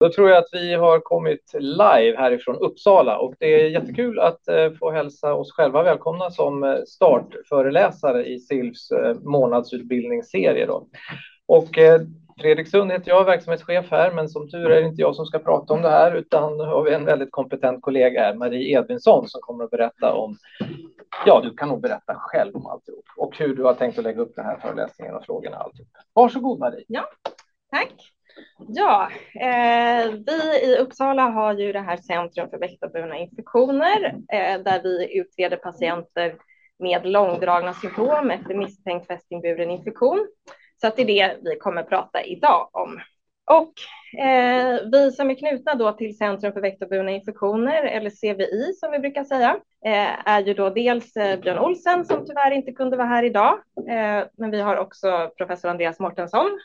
Då tror jag att vi har kommit live härifrån Uppsala och det är jättekul att eh, få hälsa oss själva välkomna som eh, startföreläsare i SILFs eh, månadsutbildningsserie. Då. Och Fredrik Sund heter jag, verksamhetschef här, men som tur är det inte jag som ska prata om det här, utan har vi en väldigt kompetent kollega här, Marie Edvinsson, som kommer att berätta om, ja, du kan nog berätta själv om alltihop och hur du har tänkt att lägga upp den här föreläsningen och frågorna. Alltihop. Varsågod Marie. Ja, tack. Ja, eh, vi i Uppsala har ju det här Centrum för vektorburna infektioner eh, där vi utreder patienter med långdragna symptom efter misstänkt fästingburen infektion. Så att det är det vi kommer prata idag om. Och eh, vi som är knutna då till Centrum för vektorburna infektioner, eller CVI som vi brukar säga, eh, är ju då dels eh, Björn Olsen som tyvärr inte kunde vara här idag, eh, men vi har också professor Andreas Mortensson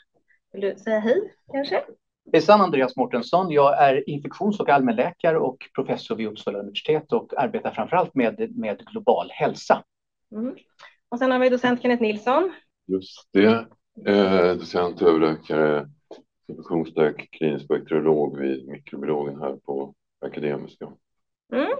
vill du säga hej kanske? Hejsan, Andreas Mårtensson. Jag är infektions och allmänläkare och professor vid Uppsala universitet och arbetar framförallt med, med global hälsa. Mm. Och sen har vi docent Kenneth Nilsson. Just det, eh, docent överläkare, infektionsläkare, klinisk bakteriolog vid mikrobiologen här på Akademiska. Mm.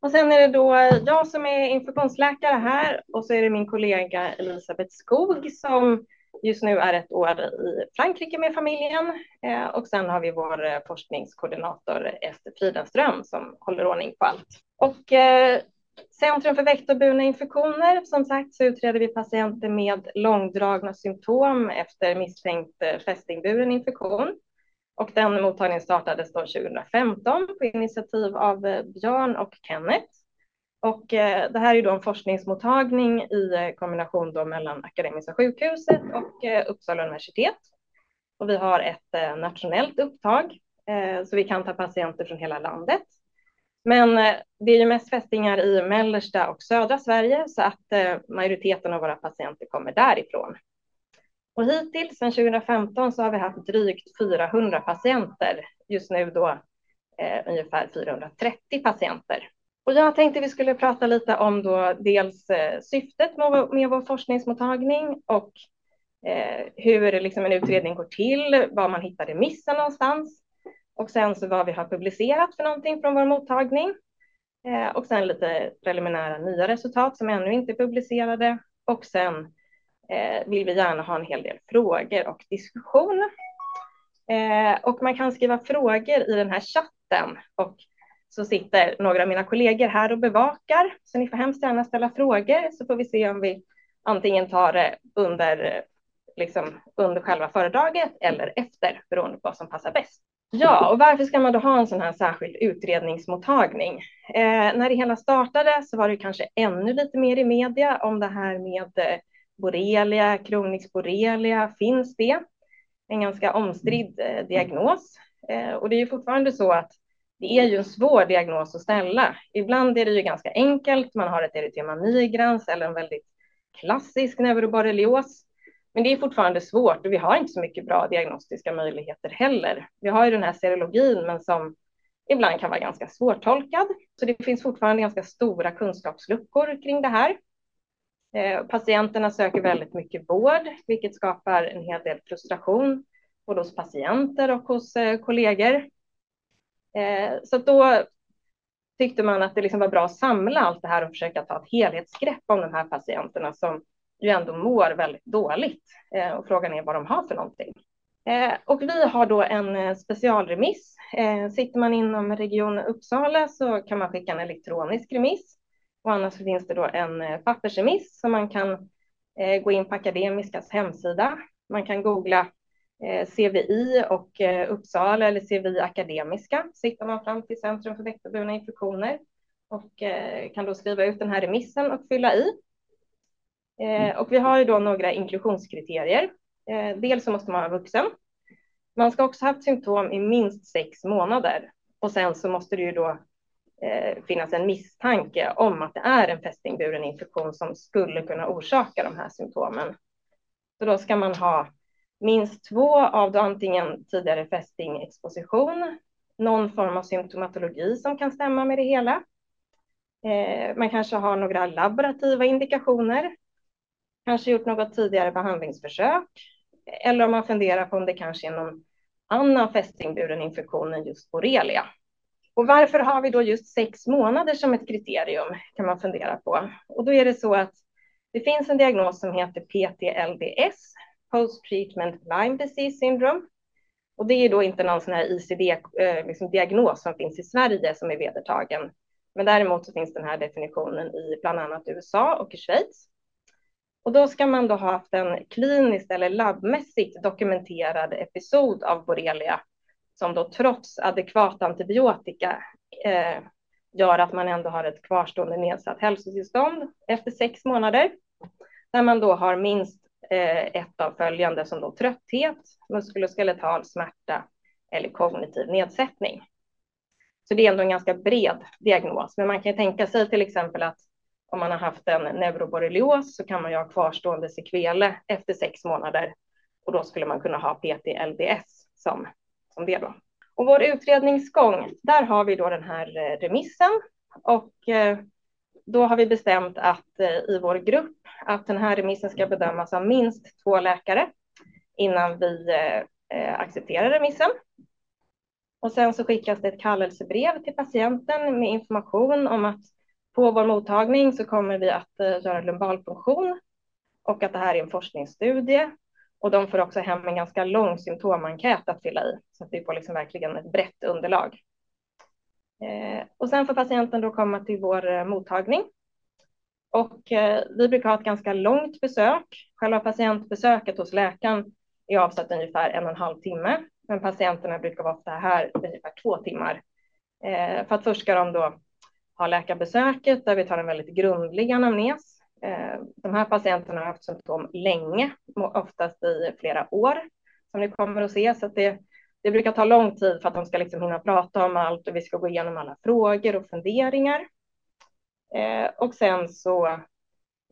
Och sen är det då jag som är infektionsläkare här och så är det min kollega Elisabeth Skog som just nu är ett år i Frankrike med familjen eh, och sen har vi vår eh, forskningskoordinator Ester Fridenström som håller ordning på allt. Och eh, Centrum för vektorburna infektioner, som sagt så utreder vi patienter med långdragna symptom efter misstänkt fästingburen infektion. Och den mottagningen startades då 2015 på initiativ av Björn och Kenneth. Och eh, det här är då en forskningsmottagning i eh, kombination då mellan Akademiska sjukhuset och eh, Uppsala universitet. Och vi har ett nationellt upptag så vi kan ta patienter från hela landet. Men det är ju mest fästingar i mellersta och södra Sverige så att majoriteten av våra patienter kommer därifrån. Och hittills sedan 2015 så har vi haft drygt 400 patienter. Just nu då eh, ungefär 430 patienter. Och jag tänkte vi skulle prata lite om då dels eh, syftet med vår, med vår forskningsmottagning och eh, hur liksom en utredning går till, var man hittar remissen någonstans. Och sen så vad vi har publicerat för någonting från vår mottagning. Eh, och sen lite preliminära nya resultat som ännu inte är publicerade. Och sen eh, vill vi gärna ha en hel del frågor och diskussion. Eh, och man kan skriva frågor i den här chatten. Och så sitter några av mina kollegor här och bevakar. Så ni får hemskt gärna ställa frågor så får vi se om vi antingen tar det under, liksom, under själva föredraget eller efter beroende på vad som passar bäst. Ja, och varför ska man då ha en sån här särskild utredningsmottagning? Eh, när det hela startade så var det kanske ännu lite mer i media om det här med eh, borrelia, kronisk borrelia. Finns det? En ganska omstridd eh, diagnos. Eh, och det är ju fortfarande så att det är ju en svår diagnos att ställa. Ibland är det ju ganska enkelt. Man har ett erytema migrans eller en väldigt klassisk neuroborrelios. Men det är fortfarande svårt och vi har inte så mycket bra diagnostiska möjligheter heller. Vi har ju den här serologin, men som ibland kan vara ganska svårtolkad. Så det finns fortfarande ganska stora kunskapsluckor kring det här. Eh, patienterna söker väldigt mycket vård, vilket skapar en hel del frustration både hos patienter och hos eh, kollegor. Eh, så då tyckte man att det liksom var bra att samla allt det här och försöka ta ett helhetsgrepp om de här patienterna som ju ändå mår väldigt dåligt. Eh, och frågan är vad de har för någonting. Eh, och vi har då en eh, specialremiss. Eh, sitter man inom Region Uppsala så kan man skicka en elektronisk remiss. Och annars finns det då en eh, pappersremiss som man kan gå in på Akademiskas hemsida. Man kan googla CVI och eh, Uppsala eller CVI Akademiska sitter man fram till Centrum för vektorburna infektioner och eh, kan då skriva ut den här remissen och fylla i. Och vi har ju då några inklusionskriterier. Dels så måste man vara vuxen. Man ska också ha haft symptom i minst sex månader och sen så måste det ju då finnas en misstanke om att det är en fästingburen infektion som skulle kunna orsaka de här symptomen. Så då ska man ha minst två av då antingen tidigare fästingexposition, någon form av symptomatologi som kan stämma med det hela. Eh, man kanske har några laborativa indikationer, kanske gjort något tidigare behandlingsförsök, eller om man funderar på om det kanske är någon annan fästingburen infektion än just borrelia. Och varför har vi då just sex månader som ett kriterium kan man fundera på. Och då är det så att det finns en diagnos som heter PTLDS, Post Treatment Lyme Disease Syndrome. Och det är då inte någon sån här ICD-diagnos eh, liksom som finns i Sverige som är vedertagen. Men däremot så finns den här definitionen i bland annat USA och i Schweiz. Och då ska man då ha haft en kliniskt eller labbmässigt dokumenterad episod av borrelia som då trots adekvat antibiotika eh, gör att man ändå har ett kvarstående nedsatt hälsotillstånd efter sex månader. Där man då har minst Eh, ett av följande som då trötthet, muskuloskeletal smärta eller kognitiv nedsättning. Så det är ändå en ganska bred diagnos, men man kan tänka sig till exempel att om man har haft en neuroborrelios så kan man ju ha kvarstående sekvele efter sex månader och då skulle man kunna ha PTLDS som, som det då. Och vår utredningsgång, där har vi då den här eh, remissen och eh, då har vi bestämt att eh, i vår grupp att den här remissen ska bedömas av minst två läkare innan vi eh, eh, accepterar remissen. Och sen så skickas det ett kallelsebrev till patienten med information om att på vår mottagning så kommer vi att göra lumbalpunktion och att det här är en forskningsstudie och de får också hem en ganska lång symptomenkät att fylla i, så att vi får liksom verkligen ett brett underlag. Eh, och sen får patienten då komma till vår eh, mottagning. Och eh, vi brukar ha ett ganska långt besök. Själva patientbesöket hos läkaren är avsatt ungefär en och en halv timme, men patienterna brukar vara ofta här ungefär två timmar. För att först ska de då ha läkarbesöket där vi tar en väldigt grundlig anamnes de här patienterna har haft symptom länge, oftast i flera år, som ni kommer att se. Så att det, det brukar ta lång tid för att de ska liksom hinna prata om allt och vi ska gå igenom alla frågor och funderingar. Eh, och sen så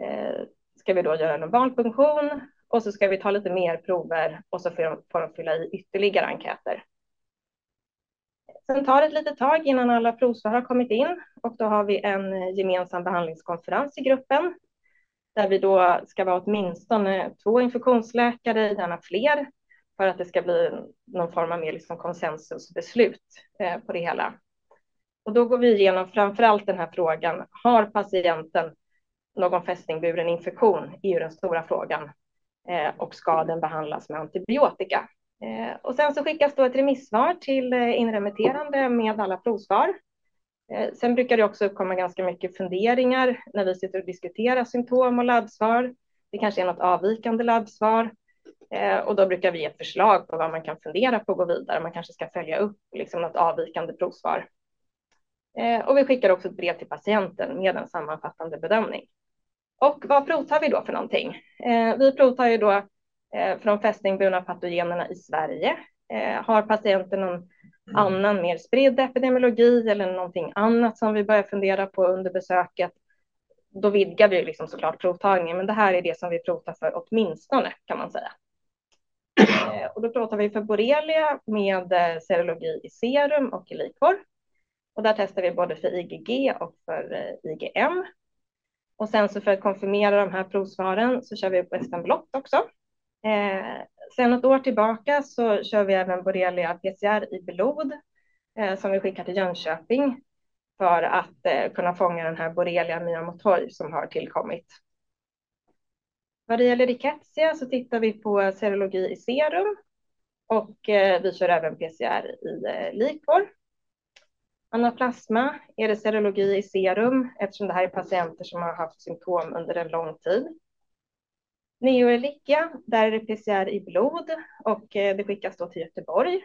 eh, ska vi då göra en normalpunktion och så ska vi ta lite mer prover och så får de, får de fylla i ytterligare enkäter. Sen tar det ett litet tag innan alla provsvar har kommit in och då har vi en eh, gemensam behandlingskonferens i gruppen där vi då ska vara åtminstone två infektionsläkare, gärna fler, för att det ska bli någon form av mer liksom konsensusbeslut eh, på det hela. Och då går vi igenom framför allt den här frågan, har patienten någon fästingburen infektion? är ju den stora frågan. Eh, och ska den behandlas med antibiotika? Eh, och sen så skickas då ett remissvar till eh, inremitterande med alla provsvar. Eh, sen brukar det också komma ganska mycket funderingar när vi sitter och diskuterar symptom och labbsvar. Det kanske är något avvikande labbsvar och då brukar vi ge ett förslag på vad man kan fundera på att gå vidare. Man kanske ska följa upp liksom något avvikande provsvar. Eh, och vi skickar också ett brev till patienten med en sammanfattande bedömning. Och vad provtar vi då för någonting? Vi provtar ju då de fästingburna patogenerna i Sverige. Har patienten någon Mm. annan mer spridd epidemiologi eller någonting annat som vi börjar fundera på under besöket, då vidgar vi liksom såklart provtagningen. Men det här är det som vi provar för åtminstone kan man säga. Eh, och då pratar vi för borrelia med eh, serologi i serum och i likvor. Och där testar vi både för IgG och för eh, IgM. Och sen så för att konfirmera de här provsvaren så kör vi på Western blott också. Sen något år tillbaka så kör vi även borrelia PCR i blod eh, som vi skickar till Jönköping för att eh, kunna fånga den här borrelia myamotorg som har tillkommit. Vad det gäller rickettsia så tittar vi på serologi i serum och eh, vi kör även PCR i eh, likvor. Anaplasma är det serologi i serum eftersom det här är patienter som har haft symptom under en lång tid. Neoelikia, där är det PCR i blod och eh, det skickas då till Göteborg.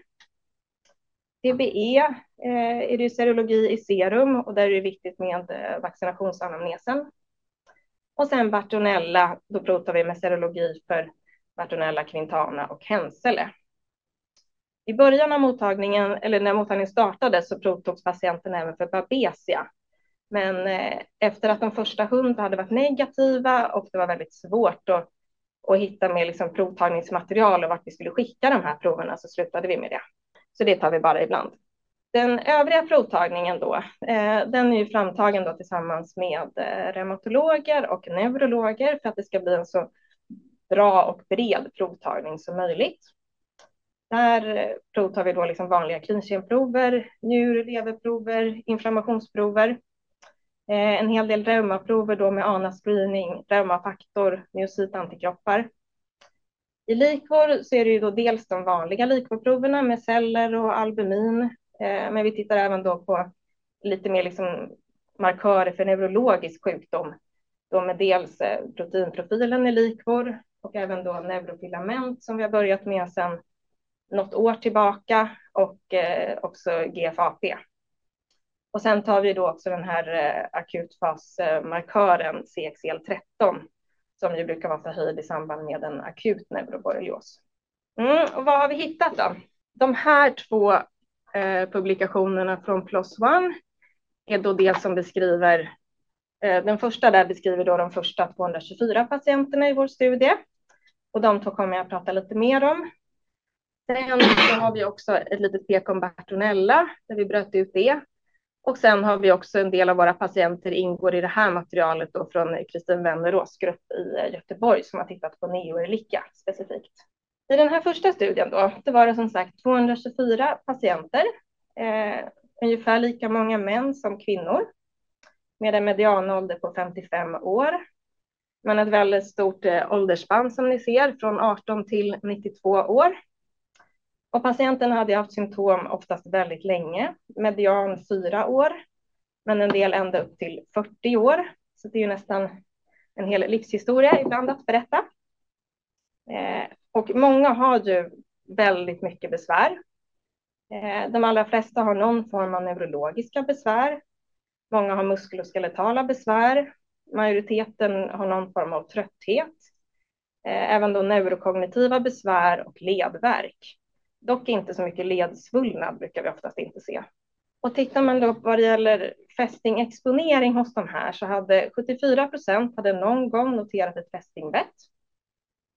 TBE är det serologi i serum och där är det viktigt med vaccinationsanamnesen. Och sen Bartonella, då provtar vi med serologi för Bartonella, Quintana och Hensele. I början av mottagningen, eller när mottagningen startade, så provtogs patienten även för Babesia. Men eh, efter att de första hundra hade varit negativa och det var väldigt svårt att att hitta mer liksom provtagningsmaterial och vart vi skulle skicka de här proverna så slutade vi med det. Så det tar vi bara ibland. Den övriga provtagningen då, eh, den är ju framtagen då tillsammans med eh, reumatologer och neurologer för att det ska bli en så bra och bred provtagning som möjligt. Där eh, provtar vi då liksom vanliga klinkemprover, njur, leverprover, inflammationsprover. Eh, en hel del reumaprover då med ANA-screening, reumafaktor, myocytantikroppar. I likvor så är det ju då dels de vanliga likvorproverna med celler och albumin, Eh, men vi tittar även då på lite mer liksom markörer för neurologisk sjukdom, då med dels eh, proteinprofilen i likvor och även då neurofilament som vi har börjat med sedan något år tillbaka och eh, också GFAP. Och sen tar vi då också den här akutfasmarkören CXL13 som ju brukar vara förhöjd i samband med en akut neuroborrelios. Mm, och vad har vi hittat då? De här två eh, publikationerna från PLOS ONE är då det som beskriver, eh, den första där beskriver då de första 224 patienterna i vår studie. Och de två kommer jag att prata lite mer om. Sen så har vi också ett litet pek om Bartonella, där vi bröt ut det. Och sen har vi också en del av våra patienter ingår i det här materialet då från Kristin Wennerås grupp i Göteborg som har tittat på neoerlika specifikt. I den här första studien då, det var det som sagt 224 patienter, eh, ungefär lika många män som kvinnor med en medianålder på 55 år. Men ett väldigt stort eh, åldersspann som ni ser från 18 till 92 år. Och patienten hade haft symptom oftast väldigt länge, median fyra år, men en del ända upp till 40 år. Så det är ju nästan en hel livshistoria ibland att berätta. Eh, och många har ju väldigt mycket besvär. Eh, de allra flesta har någon form av neurologiska besvär. Många har muskuloskeletala besvär. Majoriteten har någon form av trötthet. Eh, även då neurokognitiva besvär och ledvärk. Dock inte så mycket ledsvullnad brukar vi oftast inte se. Och tittar man då vad det gäller fästingexponering hos de här så hade 74 procent hade någon gång noterat ett fästingbett.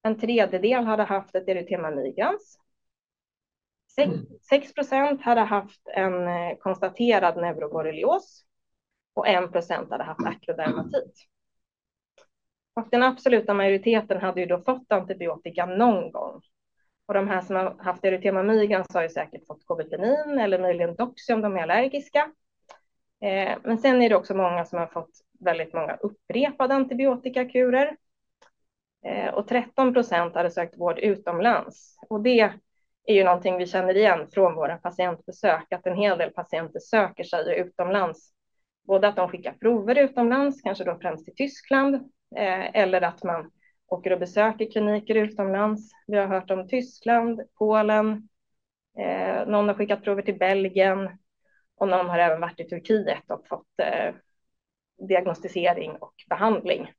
En tredjedel hade haft ett erytema migrans. 6 procent hade haft en eh, konstaterad neuroborrelios och 1 procent hade haft akrodermatit. Och den absoluta majoriteten hade ju då fått antibiotika någon gång och de här som har haft erytema migrans har ju säkert fått kobetinin eller möjligen Doxy om de är allergiska. Eh, men sen är det också många som har fått väldigt många upprepade antibiotikakurer. Eh, och 13 procent hade sökt vård utomlands. Och det är ju någonting vi känner igen från våra patientbesök, att en hel del patienter söker sig utomlands. Både att de skickar prover utomlands, kanske då främst till Tyskland, eh, eller att man åker och besöker kliniker utomlands. Vi har hört om Tyskland, Polen, eh, någon har skickat prover till Belgien och någon har även varit i Turkiet och fått diagnostisering och behandling.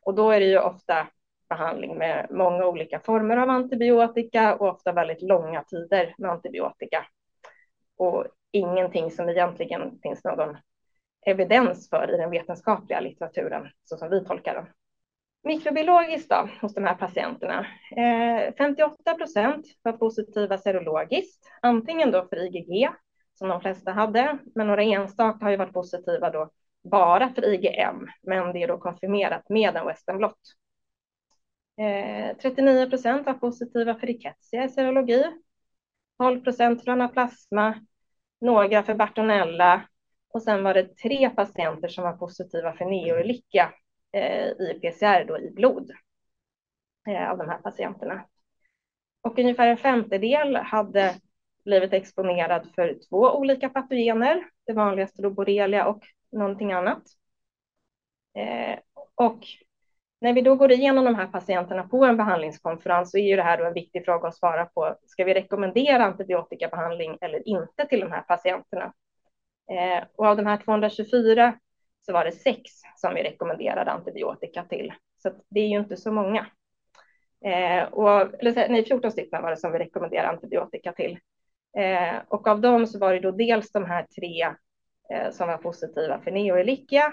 Och då är det ju ofta behandling med många olika former av antibiotika och ofta väldigt långa tider med antibiotika. Och ingenting som egentligen finns någon evidens för i den vetenskapliga litteraturen, så som vi tolkar den. Mikrobiologiskt då, hos de här patienterna. Eh, 58 procent var positiva serologiskt, antingen då för IgG, som de flesta hade, men några enstaka har ju varit positiva då bara för IgM, men det är då konfirmerat med en western blot. Eh, 39 procent var positiva för rickettsia i serologi, 12 procent för anaplasma, några för Bartonella och sen var det tre patienter som var positiva för neolycka Eh, i PCR då i blod eh, av de här patienterna. Och ungefär en femtedel hade blivit exponerad för två olika patogener, det vanligaste då borrelia och någonting annat. Eh, och när vi då går igenom de här patienterna på en behandlingskonferens så är ju det här då en viktig fråga att svara på. Ska vi rekommendera antibiotikabehandling eller inte till de här patienterna? Eh, och av de här 224 så var det sex som vi rekommenderade antibiotika till. Så det är ju inte så många. Eh, och, eller, nej, 14 stycken var det som vi rekommenderade antibiotika till. Eh, och av dem så var det då dels de här tre eh, som var positiva för neoelikia.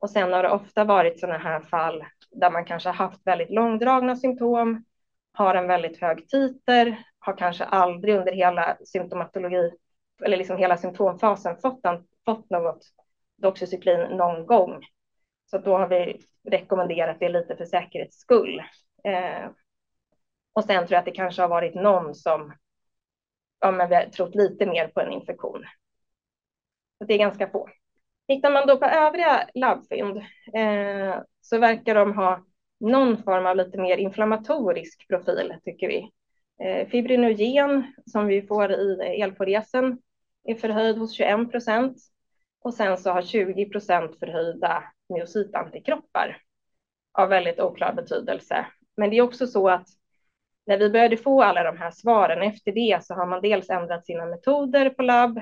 Och sen har det ofta varit sådana här fall där man kanske haft väldigt långdragna symptom, har en väldigt hög titer, har kanske aldrig under hela symptomatologi eller liksom hela symptomfasen fått, en, fått något doxycyklin någon gång. Så då har vi rekommenderat det lite för säkerhets skull. Eh, och sen tror jag att det kanske har varit någon som ja, men vi har trott lite mer på en infektion. Så det är ganska få. Tittar man då på övriga labbfynd eh, så verkar de ha någon form av lite mer inflammatorisk profil, tycker vi. Eh, fibrinogen som vi får i elforesen är förhöjd hos 21 procent och sen så har 20 procent förhöjda myositantikroppar av väldigt oklar betydelse. Men det är också så att när vi började få alla de här svaren efter det så har man dels ändrat sina metoder på labb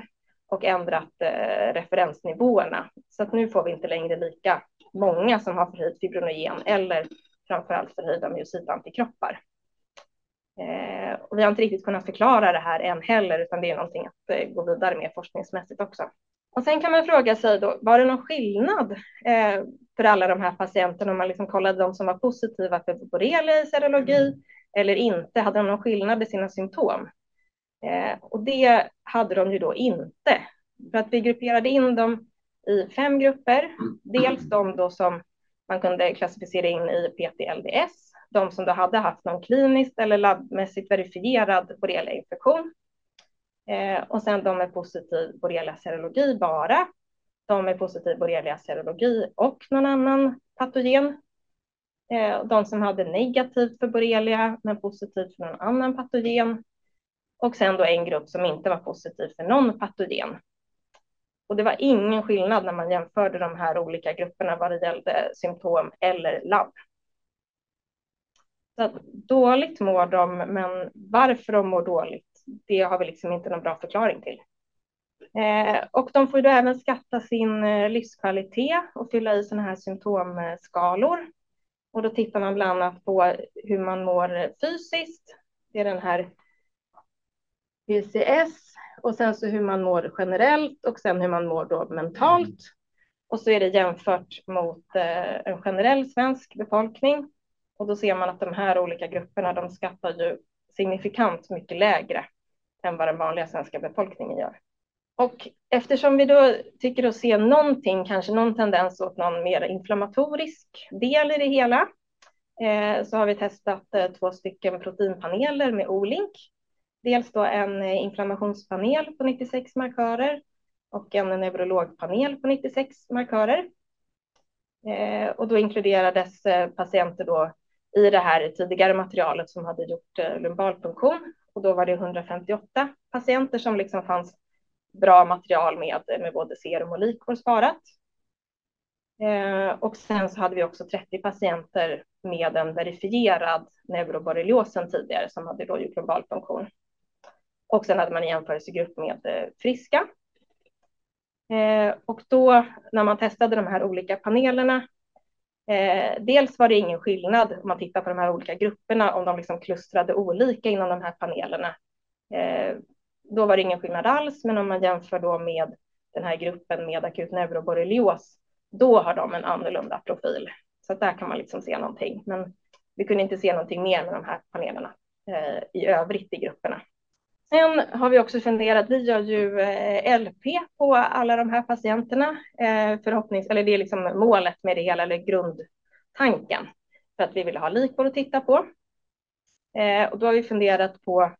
och ändrat eh, referensnivåerna. Så att nu får vi inte längre lika många som har förhöjd fibrinogen eller framför allt förhöjda myocytantikroppar. Eh, och vi har inte riktigt kunnat förklara det här än heller, utan det är någonting att eh, gå vidare med forskningsmässigt också. Och sen kan man fråga sig då, var det någon skillnad eh, för alla de här patienterna om man liksom kollade de som var positiva för borrelia i serologi eller inte? Hade de någon skillnad i sina symptom? Eh, och det hade de ju då inte. För att vi grupperade in dem i fem grupper. Dels de då som man kunde klassificera in i PTLDS, de som då hade haft någon kliniskt eller labbmässigt verifierad borreliainfektion. Eh, och sen de med positiv borrelia-serologi bara. De med positiv borrelia-serologi och någon annan patogen. Eh, de som hade negativt för borrelia men positivt för någon annan patogen. Och sen då en grupp som inte var positiv för någon patogen. Och det var ingen skillnad när man jämförde de här olika grupperna vad det gällde symptom eller labb. Så dåligt mår de, men varför de mår dåligt, det har vi liksom inte någon bra förklaring till. Eh, och de får ju då även skatta sin eh, livskvalitet och fylla i sådana här symptomskalor. Och då tittar man bland annat på hur man mår fysiskt. Det är den här PCS och sen så hur man mår generellt och sen hur man mår då mentalt. Och så är det jämfört mot eh, en generell svensk befolkning. Och då ser man att de här olika grupperna, de skattar ju signifikant mycket lägre än vad den vanliga svenska befolkningen gör. Och eftersom vi då tycker att se någonting, kanske någon tendens åt någon mer inflammatorisk del i det hela, eh, så har vi testat eh, två stycken proteinpaneler med Olink. Dels då en eh, inflammationspanel på 96 markörer och en neurologpanel på 96 markörer. Eh, och då inkluderades eh, patienter då i det här tidigare materialet som hade gjort eh, lumbalpunktion. Och då var det 158 patienter som liksom fanns bra material med, eh, med både serum och likor sparat. Eh, och sen så hade vi också 30 patienter med en verifierad neuroborrelios tidigare som hade då gjort lumbalpunktion. Och sen hade man en jämförelsegrupp med eh, friska. Eh, och då när man testade de här olika panelerna eh, dels var det ingen skillnad om man tittar på de här olika grupperna, om de liksom klustrade olika inom de här panelerna. Då var det ingen skillnad alls, men om man jämför då med den här gruppen med akut neuroborrelios, då har de en annorlunda profil. Så där kan man liksom se någonting, men vi kunde inte se någonting mer med de här panelerna eh, i övrigt i grupperna. Sen har vi också funderat, vi gör ju eh, LP på alla de här patienterna, eh, förhoppnings, eller det är liksom målet med det hela, eller grundtanken, för att vi vill ha likvård att titta på. Eh, och då har vi funderat på,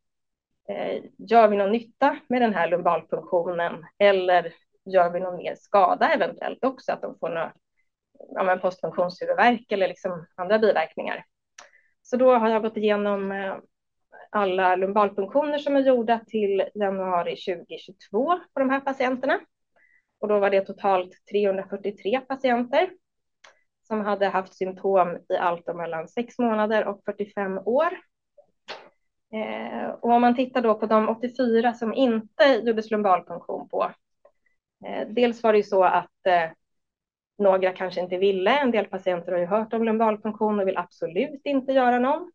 gör vi någon nytta med den här lumbalfunktionen eller gör vi någon mer skada eventuellt också, att de får några ja, postfunktionshuvudvärk eller liksom andra biverkningar. Så då har jag gått igenom alla lumbalfunktioner som är gjorda till januari 2022 på de här patienterna. Och då var det totalt 343 patienter som hade haft symptom i allt mellan 6 månader och 45 år. Eh, och om man tittar då på de 84 som inte gjordes lumbalfunktion på. Eh, dels var det ju så att eh, några kanske inte ville. En del patienter har ju hört om lumbalfunktion och vill absolut inte göra någon.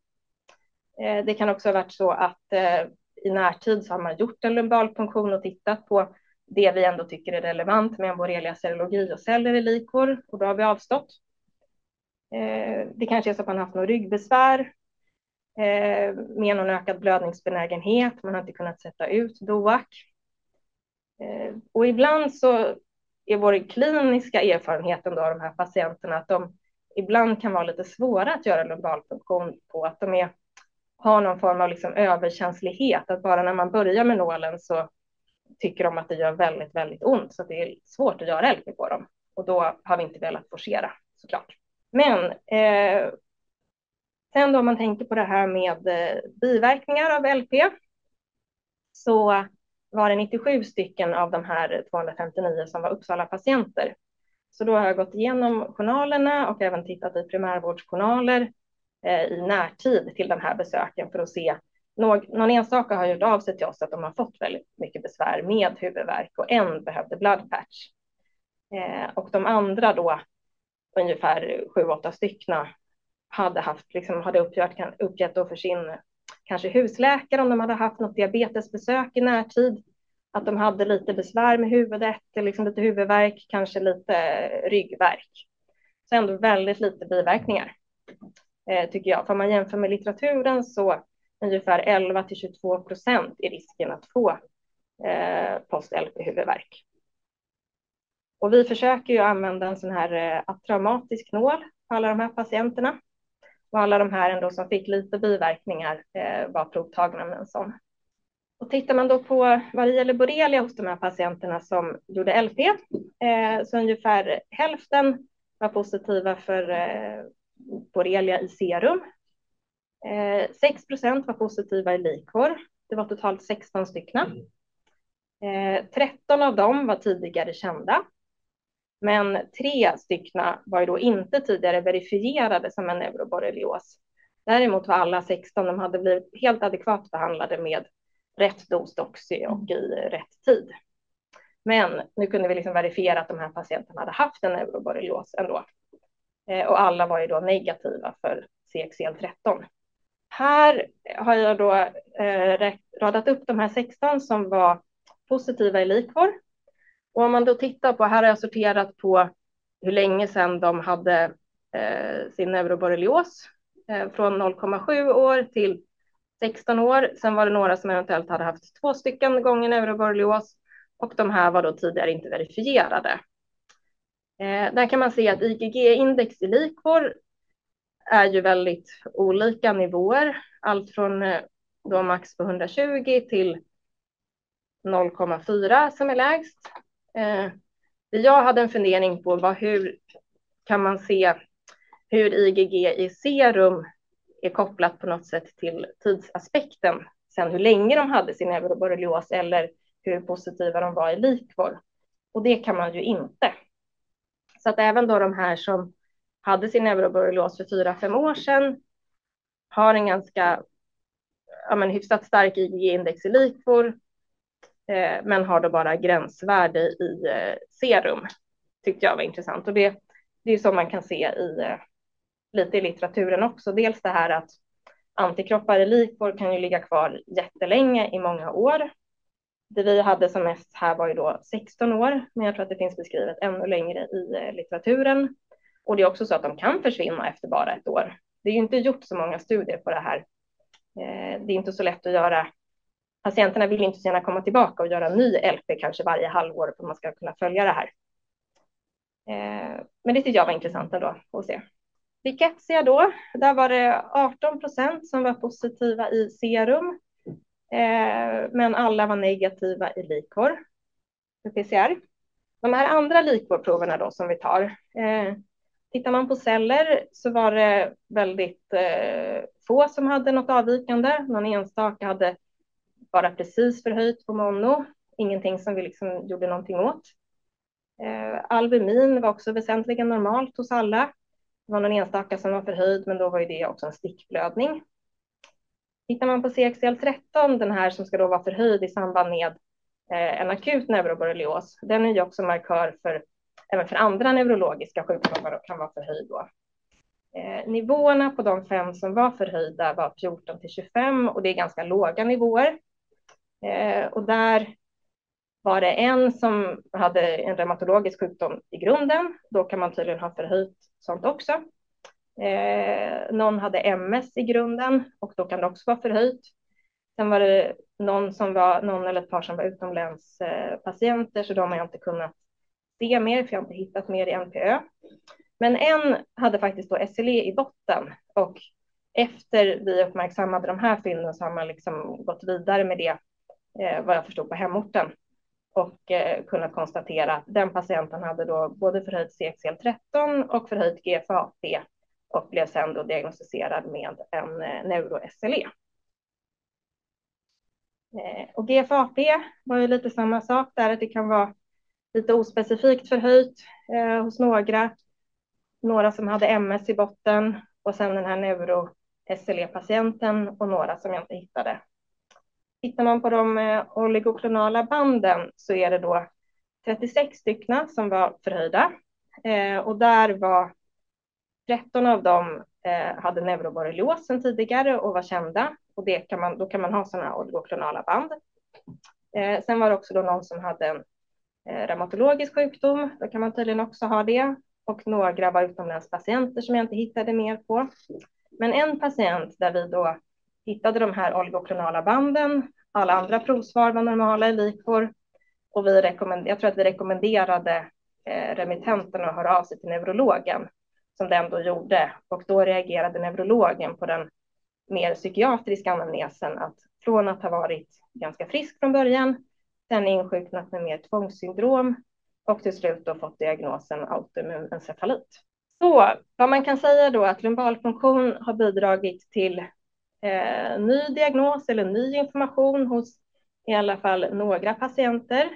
Eh, det kan också ha varit så att eh, i närtid så har man gjort en lumbalpunktion och tittat på det vi ändå tycker är relevant med en borrelia-serologi och celler i likor och då har vi avstått. Eh, det kanske är så att man haft något ryggbesvär med någon ökad blödningsbenägenhet. Man har inte kunnat sätta ut DOAC. Och ibland så är vår kliniska erfarenhet av de här patienterna att de ibland kan vara lite svåra att göra lumbalfunktion på, att de är har någon form av liksom överkänslighet, att bara när man börjar med nålen så tycker de att det gör väldigt, väldigt ont, så det är svårt att göra LP på dem. Och då har vi inte velat forcera såklart. Men eh, sen då om man tänker på det här med eh, biverkningar av LP så var det 97 stycken av de här 259 som var Uppsala-patienter. Så då har jag gått igenom journalerna och även tittat i primärvårdsjournaler Eh, i närtid till de här besöken för att se någon enstaka har gjort av sig till oss att de har fått väldigt mycket besvär med huvudvärk och en behövde blood patch. Eh, och de andra då, ungefär sju, åtta styckna, hade haft, liksom, hade uppgett, uppgett då för sin kanske husläkare om de hade haft något diabetesbesök i närtid, att de hade lite besvär med huvudet, liksom lite huvudvärk, kanske lite ryggvärk. Så ändå väldigt lite biverkningar, Eh, tycker jag. För om man jämför med litteraturen så ungefär 11 till 22 procent i risken att få eh, post-LP-huvudvärk. Och vi försöker ju använda en sån här eh, traumatisk nål på alla de här patienterna. Och alla de här ändå som fick lite biverkningar var provtagna med en sån. Och tittar man då på vad det gäller borrelia hos de här patienterna som gjorde LP, så ungefär hälften var positiva för borrelia i serum. Eh, 6 procent var positiva i likvor. Det var totalt 16 stycken. 13 av dem var tidigare kända men tre styckna var ju då inte tidigare verifierade som en neuroborrelios. Däremot var alla 16, de hade blivit helt adekvat behandlade med rätt dos doxy och i rätt tid. Men nu kunde vi liksom verifiera att de här patienterna hade haft en neuroborrelios ändå. Eh, och alla var ju då negativa för CXCL13. Här har jag då eh, radat upp de här 16 som var positiva i likvor och om man då tittar på, här har jag sorterat på hur länge sedan de hade eh, sin neuroborrelios, eh, från 0,7 år till 16 år. Sen var det några som eventuellt hade haft två stycken gånger neuroborrelios och de här var då tidigare inte verifierade. Eh, där kan man se att IgG-index i likvor är ju väldigt olika nivåer, allt från eh, då max på 120 till 0,4 som är lägst. Eh, jag hade en fundering på vad, hur kan man se hur IgG i serum är kopplat på något sätt till tidsaspekten. Sen hur länge de hade sin euroborrelios eller hur positiva de var i likvor. Och det kan man ju inte. Så att även då de här som hade sin euroborrelios för fyra, fem år sedan har en ganska ja, men hyfsat stark IgG-index i likvor Eh, men har då bara gränsvärde i eh, serum. Tyckte jag var intressant och det, det är så man kan se i eh, lite i litteraturen också. Dels det här att antikroppar i likvor kan ju ligga kvar jättelänge i många år. Det vi hade som mest här var ju då 16 år, men jag tror att det finns beskrivet ännu längre i eh, litteraturen. Och det är också så att de kan försvinna efter bara ett år. Det är ju inte gjort så många studier på det här. Eh, det är inte så lätt att göra patienterna vill inte så gärna komma tillbaka och göra en ny LP kanske varje halvår för att man ska kunna följa det här. Eh, men det tyckte jag var intressant ändå att se. Rickettsia då, där var det 18 procent som var positiva i serum, Eh, men alla var negativa i Likor, för PCR. De här andra likvårdproverna då som vi tar, eh, tittar man på celler så var det väldigt eh, få som hade något avvikande. Någon enstaka hade bara precis förhöjt på mono, ingenting som vi liksom gjorde någonting åt. Eh, albumin var också väsentligen normalt hos alla. Det var någon enstaka som var förhöjd, men då var ju det också en stickblödning. Tittar man på CXCL13, den här som ska då vara förhöjd i samband med eh, en akut neuroborrelios, den är ju också markör för även för andra neurologiska sjukdomar och kan vara förhöjd då. Eh, nivåerna på de fem som var förhöjda var 14 till 25 och det är ganska låga nivåer. Eh, och där var det en som hade en reumatologisk sjukdom i grunden. Då kan man tydligen ha förhöjt sånt också. Eh, någon hade MS i grunden och då kan det också vara förhöjt. Sen var det någon som var någon eller ett par som var utomlänspatienter så de har jag inte kunnat se mer för jag har inte hittat mer i NPÖ. Men en hade faktiskt då SLE i botten och efter vi uppmärksammade de här fynden så har man liksom gått vidare med det, eh, vad jag förstod på hemorten och eh, kunnat konstatera att den patienten hade då både förhöjt CXCL13 och förhöjt GFAP och blev sen då diagnostiserad med en eh, neuro-SLE. Eh, och GFAP var ju lite samma sak där, att det kan vara lite ospecifikt förhöjt eh, hos några, några som hade MS i botten och sen den här neuro-SLE-patienten och några som jag inte hittade. Tittar man på de eh, oligoklonala banden så är det då 36 stycken som var förhöjda eh, och där var 13 av dem eh, hade neuroborrelios sedan tidigare och var kända. Och det kan man, då kan man ha sådana oligoklonala band. Eh, sen var det också då någon som hade en eh, reumatologisk sjukdom, då kan man tydligen också ha det. Och några var utomlandspatienter som jag inte hittade mer på. Men en patient där vi då hittade de här oligoklonala banden, alla andra provsvar var normala i likor. Och vi rekommend jag tror att vi rekommenderade eh, remittenten att höra av sig till neurologen som den då gjorde och då reagerade neurologen på den mer psykiatriska anamnesen att från att ha varit ganska frisk från början, sen insjuknat med mer tvångssyndrom och till slut då fått diagnosen autoimmun encefalit. Så vad man kan säga då att lumbalfunktion har bidragit till eh, ny diagnos eller ny information hos i alla fall några patienter.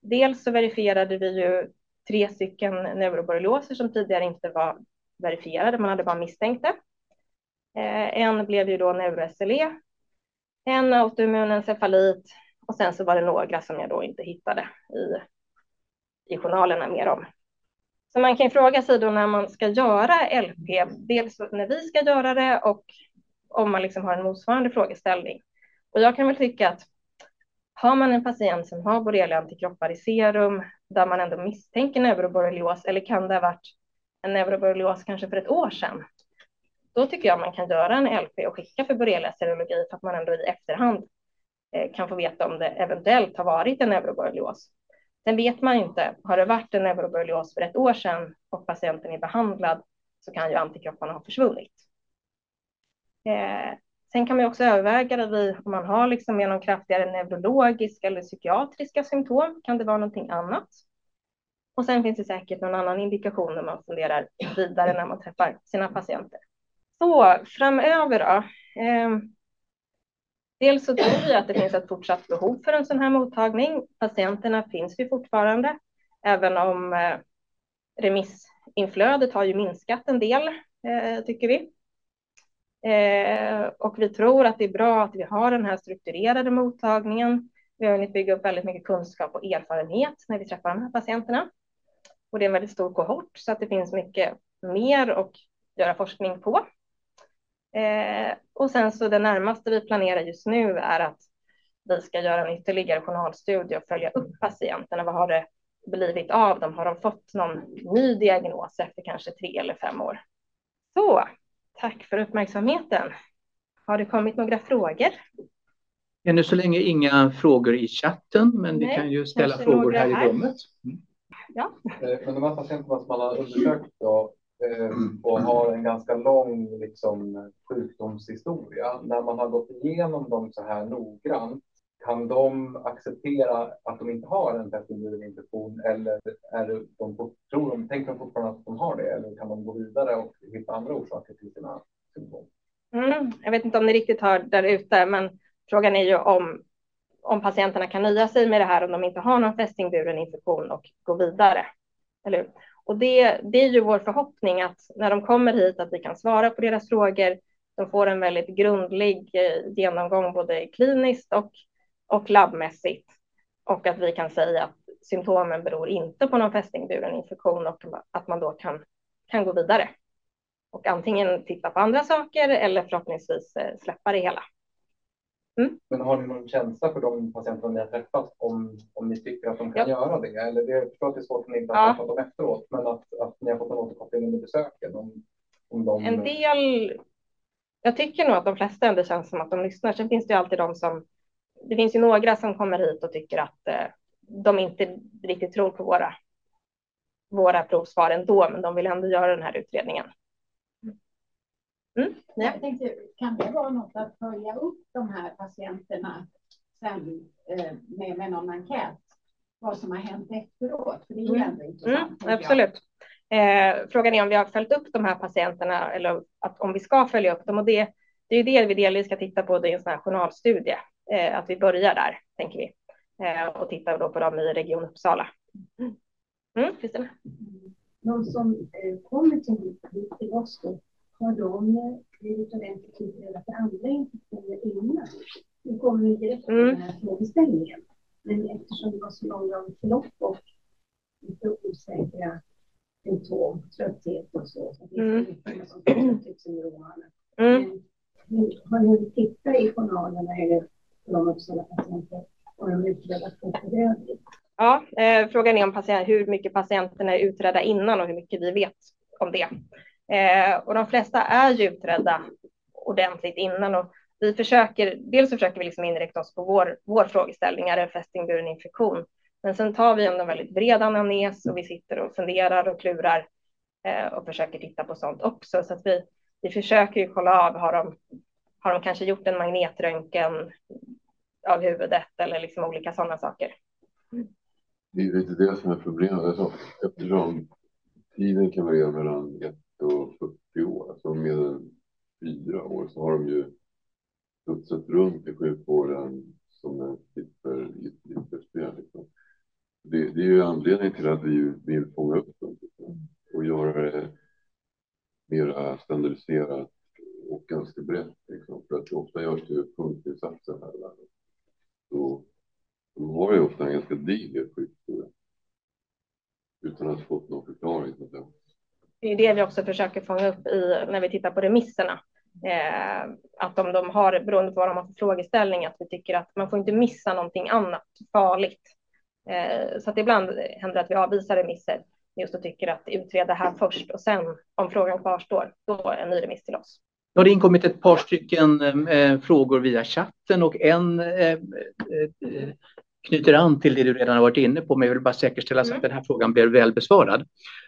Dels så verifierade vi ju tre stycken neuroborrelioser som tidigare inte var verifierade, man hade bara misstänkt det. Eh, en blev ju då neuro-SLE, en autoimmun encefalit och sen så var det några som jag då inte hittade i, i journalerna mer om. Så man kan fråga sig då när man ska göra LP, dels när vi ska göra det och om man liksom har en motsvarande frågeställning. Och jag kan väl tycka att har man en patient som har borrelia-antikroppar i serum där man ändå misstänker neuroborrelios eller kan det ha varit en neuroborrelios kanske för ett år sedan, då tycker jag man kan göra en LP och skicka för borreliaserologi för att man ändå i efterhand eh, kan få veta om det eventuellt har varit en neuroborrelios. Sen vet man inte, har det varit en neuroborrelios för ett år sedan och patienten är behandlad så kan ju antikropparna ha försvunnit. Eh, Sen kan man också överväga det vid, om man har liksom genom kraftigare neurologiska eller psykiatriska symptom, kan det vara någonting annat? Och sen finns det säkert någon annan indikation när man funderar vidare när man träffar sina patienter. Så framöver då. Eh, dels så tror vi att det finns ett fortsatt behov för en sån här mottagning. Patienterna finns ju fortfarande, även om eh, remissinflödet har ju minskat en del, eh, tycker vi. Eh, och vi tror att det är bra att vi har den här strukturerade mottagningen. Vi har hunnit bygga upp väldigt mycket kunskap och erfarenhet när vi träffar de här patienterna. Och det är en väldigt stor kohort så att det finns mycket mer att göra forskning på. Eh, och sen så det närmaste vi planerar just nu är att vi ska göra en ytterligare journalstudie och följa upp patienterna. Vad har det blivit av dem? Har de fått någon ny diagnos efter kanske tre eller fem år? Så tack för uppmärksamheten. Har det kommit några frågor? Ännu så länge inga frågor i chatten, men Nej, vi kan ju ställa frågor här, här, i rummet. Mm. Ja. Eh, men de här patienterna som man har undersökt då, eh, och har en ganska lång liksom, sjukdomshistoria. När man har gått igenom dem så här noggrant, kan de acceptera att de inte har en infektion eller är de, tror de, tänker de fortfarande att de har det eller kan de gå vidare och hitta andra orsaker till sina symptom? Mm, jag vet inte om ni riktigt hör där ute, men frågan är ju om, om patienterna kan nöja sig med det här om de inte har någon fästingburen infektion och gå vidare. Eller Och det, det är ju vår förhoppning att när de kommer hit att vi kan svara på deras frågor. De får en väldigt grundlig eh, genomgång både kliniskt och, och labbmässigt och att vi kan säga att symptomen beror inte på någon fästingburen infektion och att man då kan, kan gå vidare och antingen titta på andra saker eller förhoppningsvis eh, släppa det hela. Mm. Men har ni någon känsla för de patienter ni har träffat om, om ni tycker att de kan ja. göra det? Eller det, jag förstår att det är svårt för ni inte har ja. träffat dem efteråt, men att, att ni har fått en återkoppling under besöken? Om, om de... En del. Jag tycker nog att de flesta ändå känns som att de lyssnar. Sen finns det ju alltid de som. Det finns ju några som kommer hit och tycker att eh, de inte riktigt tror på våra. Våra provsvar ändå, men de vill ändå göra den här utredningen. Mm, ja. Jag tänkte, kan det vara något att följa upp de här patienterna sen eh, med, med någon enkät? Vad som har hänt efteråt? För det är ju Mm. ändå intressant. Mm, absolut. Eh, frågan är om vi har följt upp de här patienterna eller att, om vi ska följa upp dem. Och det, det är ju det vi delvis ska titta på i en sån här journalstudie. Eh, att vi börjar där, tänker vi. Eh, och tittar då på dem i Region Uppsala. Mm, Kristina? De som eh, kommer till, till oss då, har de eh, blivit ordentligt utredda för andra infektioner innan? Nu kommer vi direkt till Mm. den här frågeställningen. Men eftersom det var så långa förlopp och lite osäkra symptom, trötthet och så, så Mm. det mycket som. Mm. Men hur- har ni hunnit titta i journalerna eller för de Uppsala-patienter och de utredda för? Ja, eh, frågan är om patient, hur mycket patienterna är utredda innan och hur mycket vi vet om det. Eh, och de flesta är ju utredda ordentligt innan och vi försöker, dels försöker vi liksom inrikta oss på vår, vår frågeställning, är det en fästingburen infektion? Men sen tar vi en väldigt bred anamnes och vi sitter och funderar och klurar eh, och försöker titta på sånt också. Så att vi, vi försöker ju kolla av, har de, har de kanske gjort en magnetröntgen av huvudet eller liksom olika sådana saker. Det är lite det som är problemet. Alltså, eftersom tiden kan variera mellan 1 och 40 år, alltså mer än fyra år, så har de ju studsat runt i sjukvården som en i ett flipperspel. Liksom. Det, det är ju anledningen till att vi vill fånga upp dem liksom, och göra det mera standardiserat och ganska brett. Liksom, för att ofta görs det punktinsatser här i världen. Så de har ju ofta en ganska diger sjukhistoria. Utan att fått någon förklaring. Det är det vi också försöker fånga upp i när vi tittar på remisserna. Eh, att om de har, beroende på vad de har för frågeställning, att vi tycker att man får inte missa någonting annat farligt. Eh, så att ibland händer det att vi avvisar remisser just och tycker att utreda här först och sen om frågan kvarstår, då en ny remiss till oss. Nu har det inkommit ett par stycken eh, frågor via chatten och en eh, eh, eh, knyter an till det du redan har varit inne på, men jag vill bara säkerställa så att den här frågan blir väl besvarad.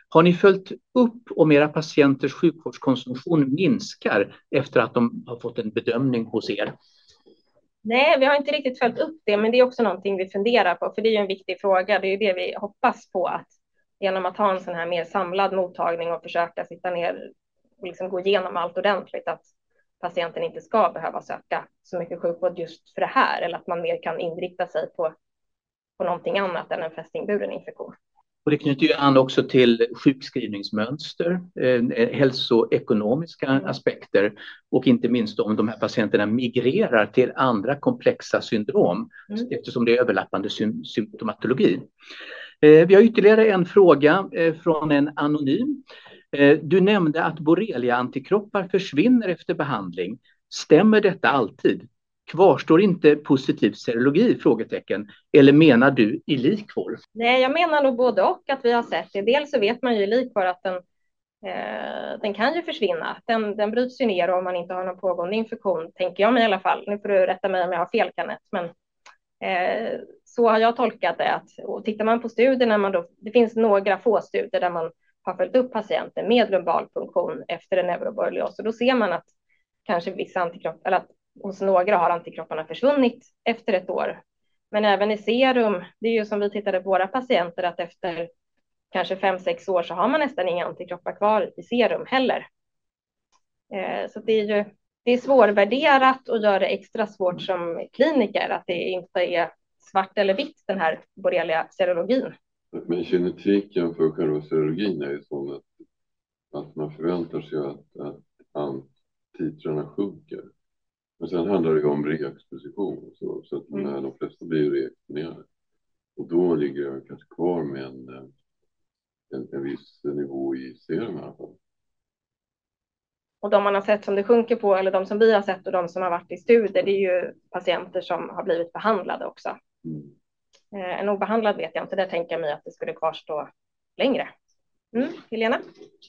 Har ni följt upp om era patienters sjukvårdskonsumtion minskar efter att de har fått en bedömning hos er? Nej, vi har inte riktigt följt upp det, men det är också någonting vi funderar på, för det är en viktig fråga. Det är ju det vi hoppas på att genom att ha en sån här mer samlad mottagning och försöka sitta ner liksom gå igenom allt ordentligt, att patienten inte ska behöva söka så mycket sjukvård just för det här, eller att man mer kan inrikta sig på, på någonting annat än en fästingburen infektion. Och det knyter ju an också till sjukskrivningsmönster, eh, hälsoekonomiska aspekter och inte minst om de här patienterna migrerar till andra komplexa syndrom Mm. eftersom det är överlappande sym- symptomatologi. Eh, vi har ytterligare en fråga eh, från en anonym. Eh, du nämnde att borrelia-antikroppar försvinner efter behandling. Stämmer detta alltid? Kvarstår inte positiv serologi? Frågetecken. Eller menar du i likvor? Nej, jag menar nog både och att vi har sett det. Dels så vet man ju i likvor att den, eh, den kan ju försvinna. Den, den bryts ju ner om man inte har någon pågående infektion, tänker jag mig i alla fall. Nu får du rätta mig om jag har fel, Kenneth, men eh, så har jag tolkat det. Att, och tittar man på studierna, man då, det finns några få studier där man har följt upp patienter med lumbal funktion efter en neuroborrelios och då ser man att kanske vissa antikroppar, eller att hos några har antikropparna försvunnit efter ett år. Men även i serum, det är ju som vi tittade på våra patienter, att efter kanske fem, sex år så har man nästan inga antikroppar kvar i serum heller. Eh, så det är ju det är svårvärderat och gör det extra svårt som kliniker att det inte är svart eller vitt den här borrelia-serologin. Men genetiken för själva serologin är ju sån att, att man förväntar sig att, att, att titrarna sjunker. Men sen handlar det ju om reexposition så, så att mm. de flesta blir ju reexponerade. Och då ligger jag kanske kvar med en, en, en viss nivå i serum i alla fall. Och de man har sett som det sjunker på, eller de som vi har sett och de som har varit i studier, det är ju patienter som har blivit behandlade också. Mm. Eh, en obehandlad vet jag inte, där tänker jag mig att det skulle kvarstå längre. Mm, Helena?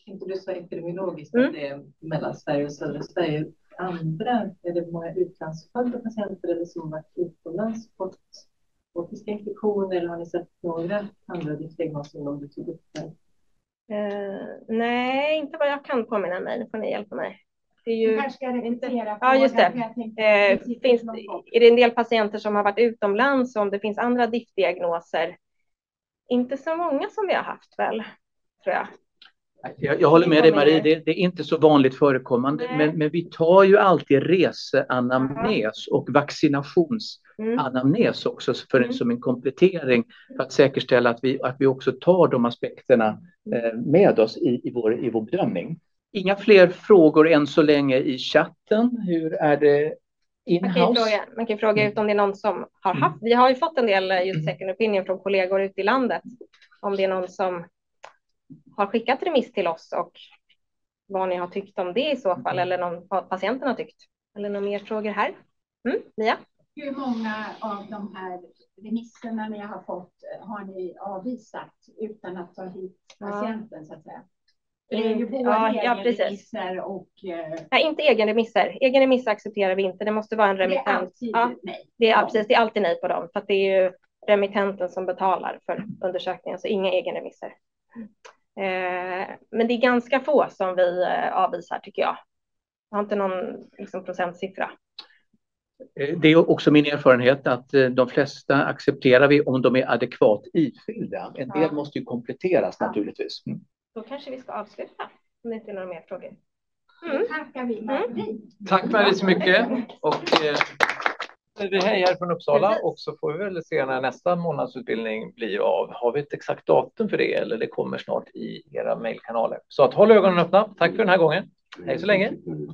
Inte du sa epidemiologiskt Mm. att det är mellan Sverige och södra Sverige. Andra, är det många utlandsfödda patienter eller som varit utomlands fått tropiska infektioner eller har ni sett några andra diagnossyndrom du tog upp där? Eh, nej, inte vad jag kan påminna mig. Nu får ni hjälpa mig. Det är Du ju, kanske ska repetera Ja, just det. eh, finns, är det en del patienter som har varit utomlands om det finns andra diftdiagnoser? Inte så många som vi har haft väl, tror jag. Jag, jag håller med dig Marie, det, det är inte så vanligt förekommande, men, men vi tar ju alltid reseanamnes och vaccinationsanamnes Mm. också för en, Mm. som en komplettering för att säkerställa att vi, att vi också tar de aspekterna Mm. eh, med oss i, i, vår, i vår bedömning. Inga fler frågor än så länge i chatten. Hur är det Man kan, fråga, man kan fråga ut om det är någon som har haft, vi har ju fått en del eh, just second opinion från kollegor ute i landet, om det är någon som har skickat remiss till oss och vad ni har tyckt om det i så fall, eller någon, vad patienten har tyckt. Eller några mer frågor här? Mm, Mia? Hur många av de här remisserna ni har fått eh, har ni avvisat utan att ta hit Ja. patienten så att säga? Det är ju Mm, både ja, ja, precis. remisser och eh, Nej, inte egenremisser. Egenremisser accepterar vi inte. Det måste vara en det är remittent. alltid Ja, nej. det är, Ja. precis, det är alltid nej på dem, för att det är ju remittenten som betalar för undersökningen, så inga egenremisser. Eh, men det är ganska få som vi eh, avvisar, tycker jag. Jag har inte någon liksom, procentsiffra. Det är också min erfarenhet att de flesta accepterar vi om de är adekvat ifyllda. En del Ja. måste ju kompletteras Ja. naturligtvis. Mm. Då kanske vi ska avsluta, om det inte är några mer frågor. Då tackar vi Marie. Tack Marie så mycket. Och, eh, vi är här från Uppsala och så får vi väl se när nästa månadsutbildning blir av. Har vi ett exakt datum för det eller det kommer snart i era mejlkanaler. Så att håll ögonen öppna. Tack för den här gången. Hej så länge. Mm.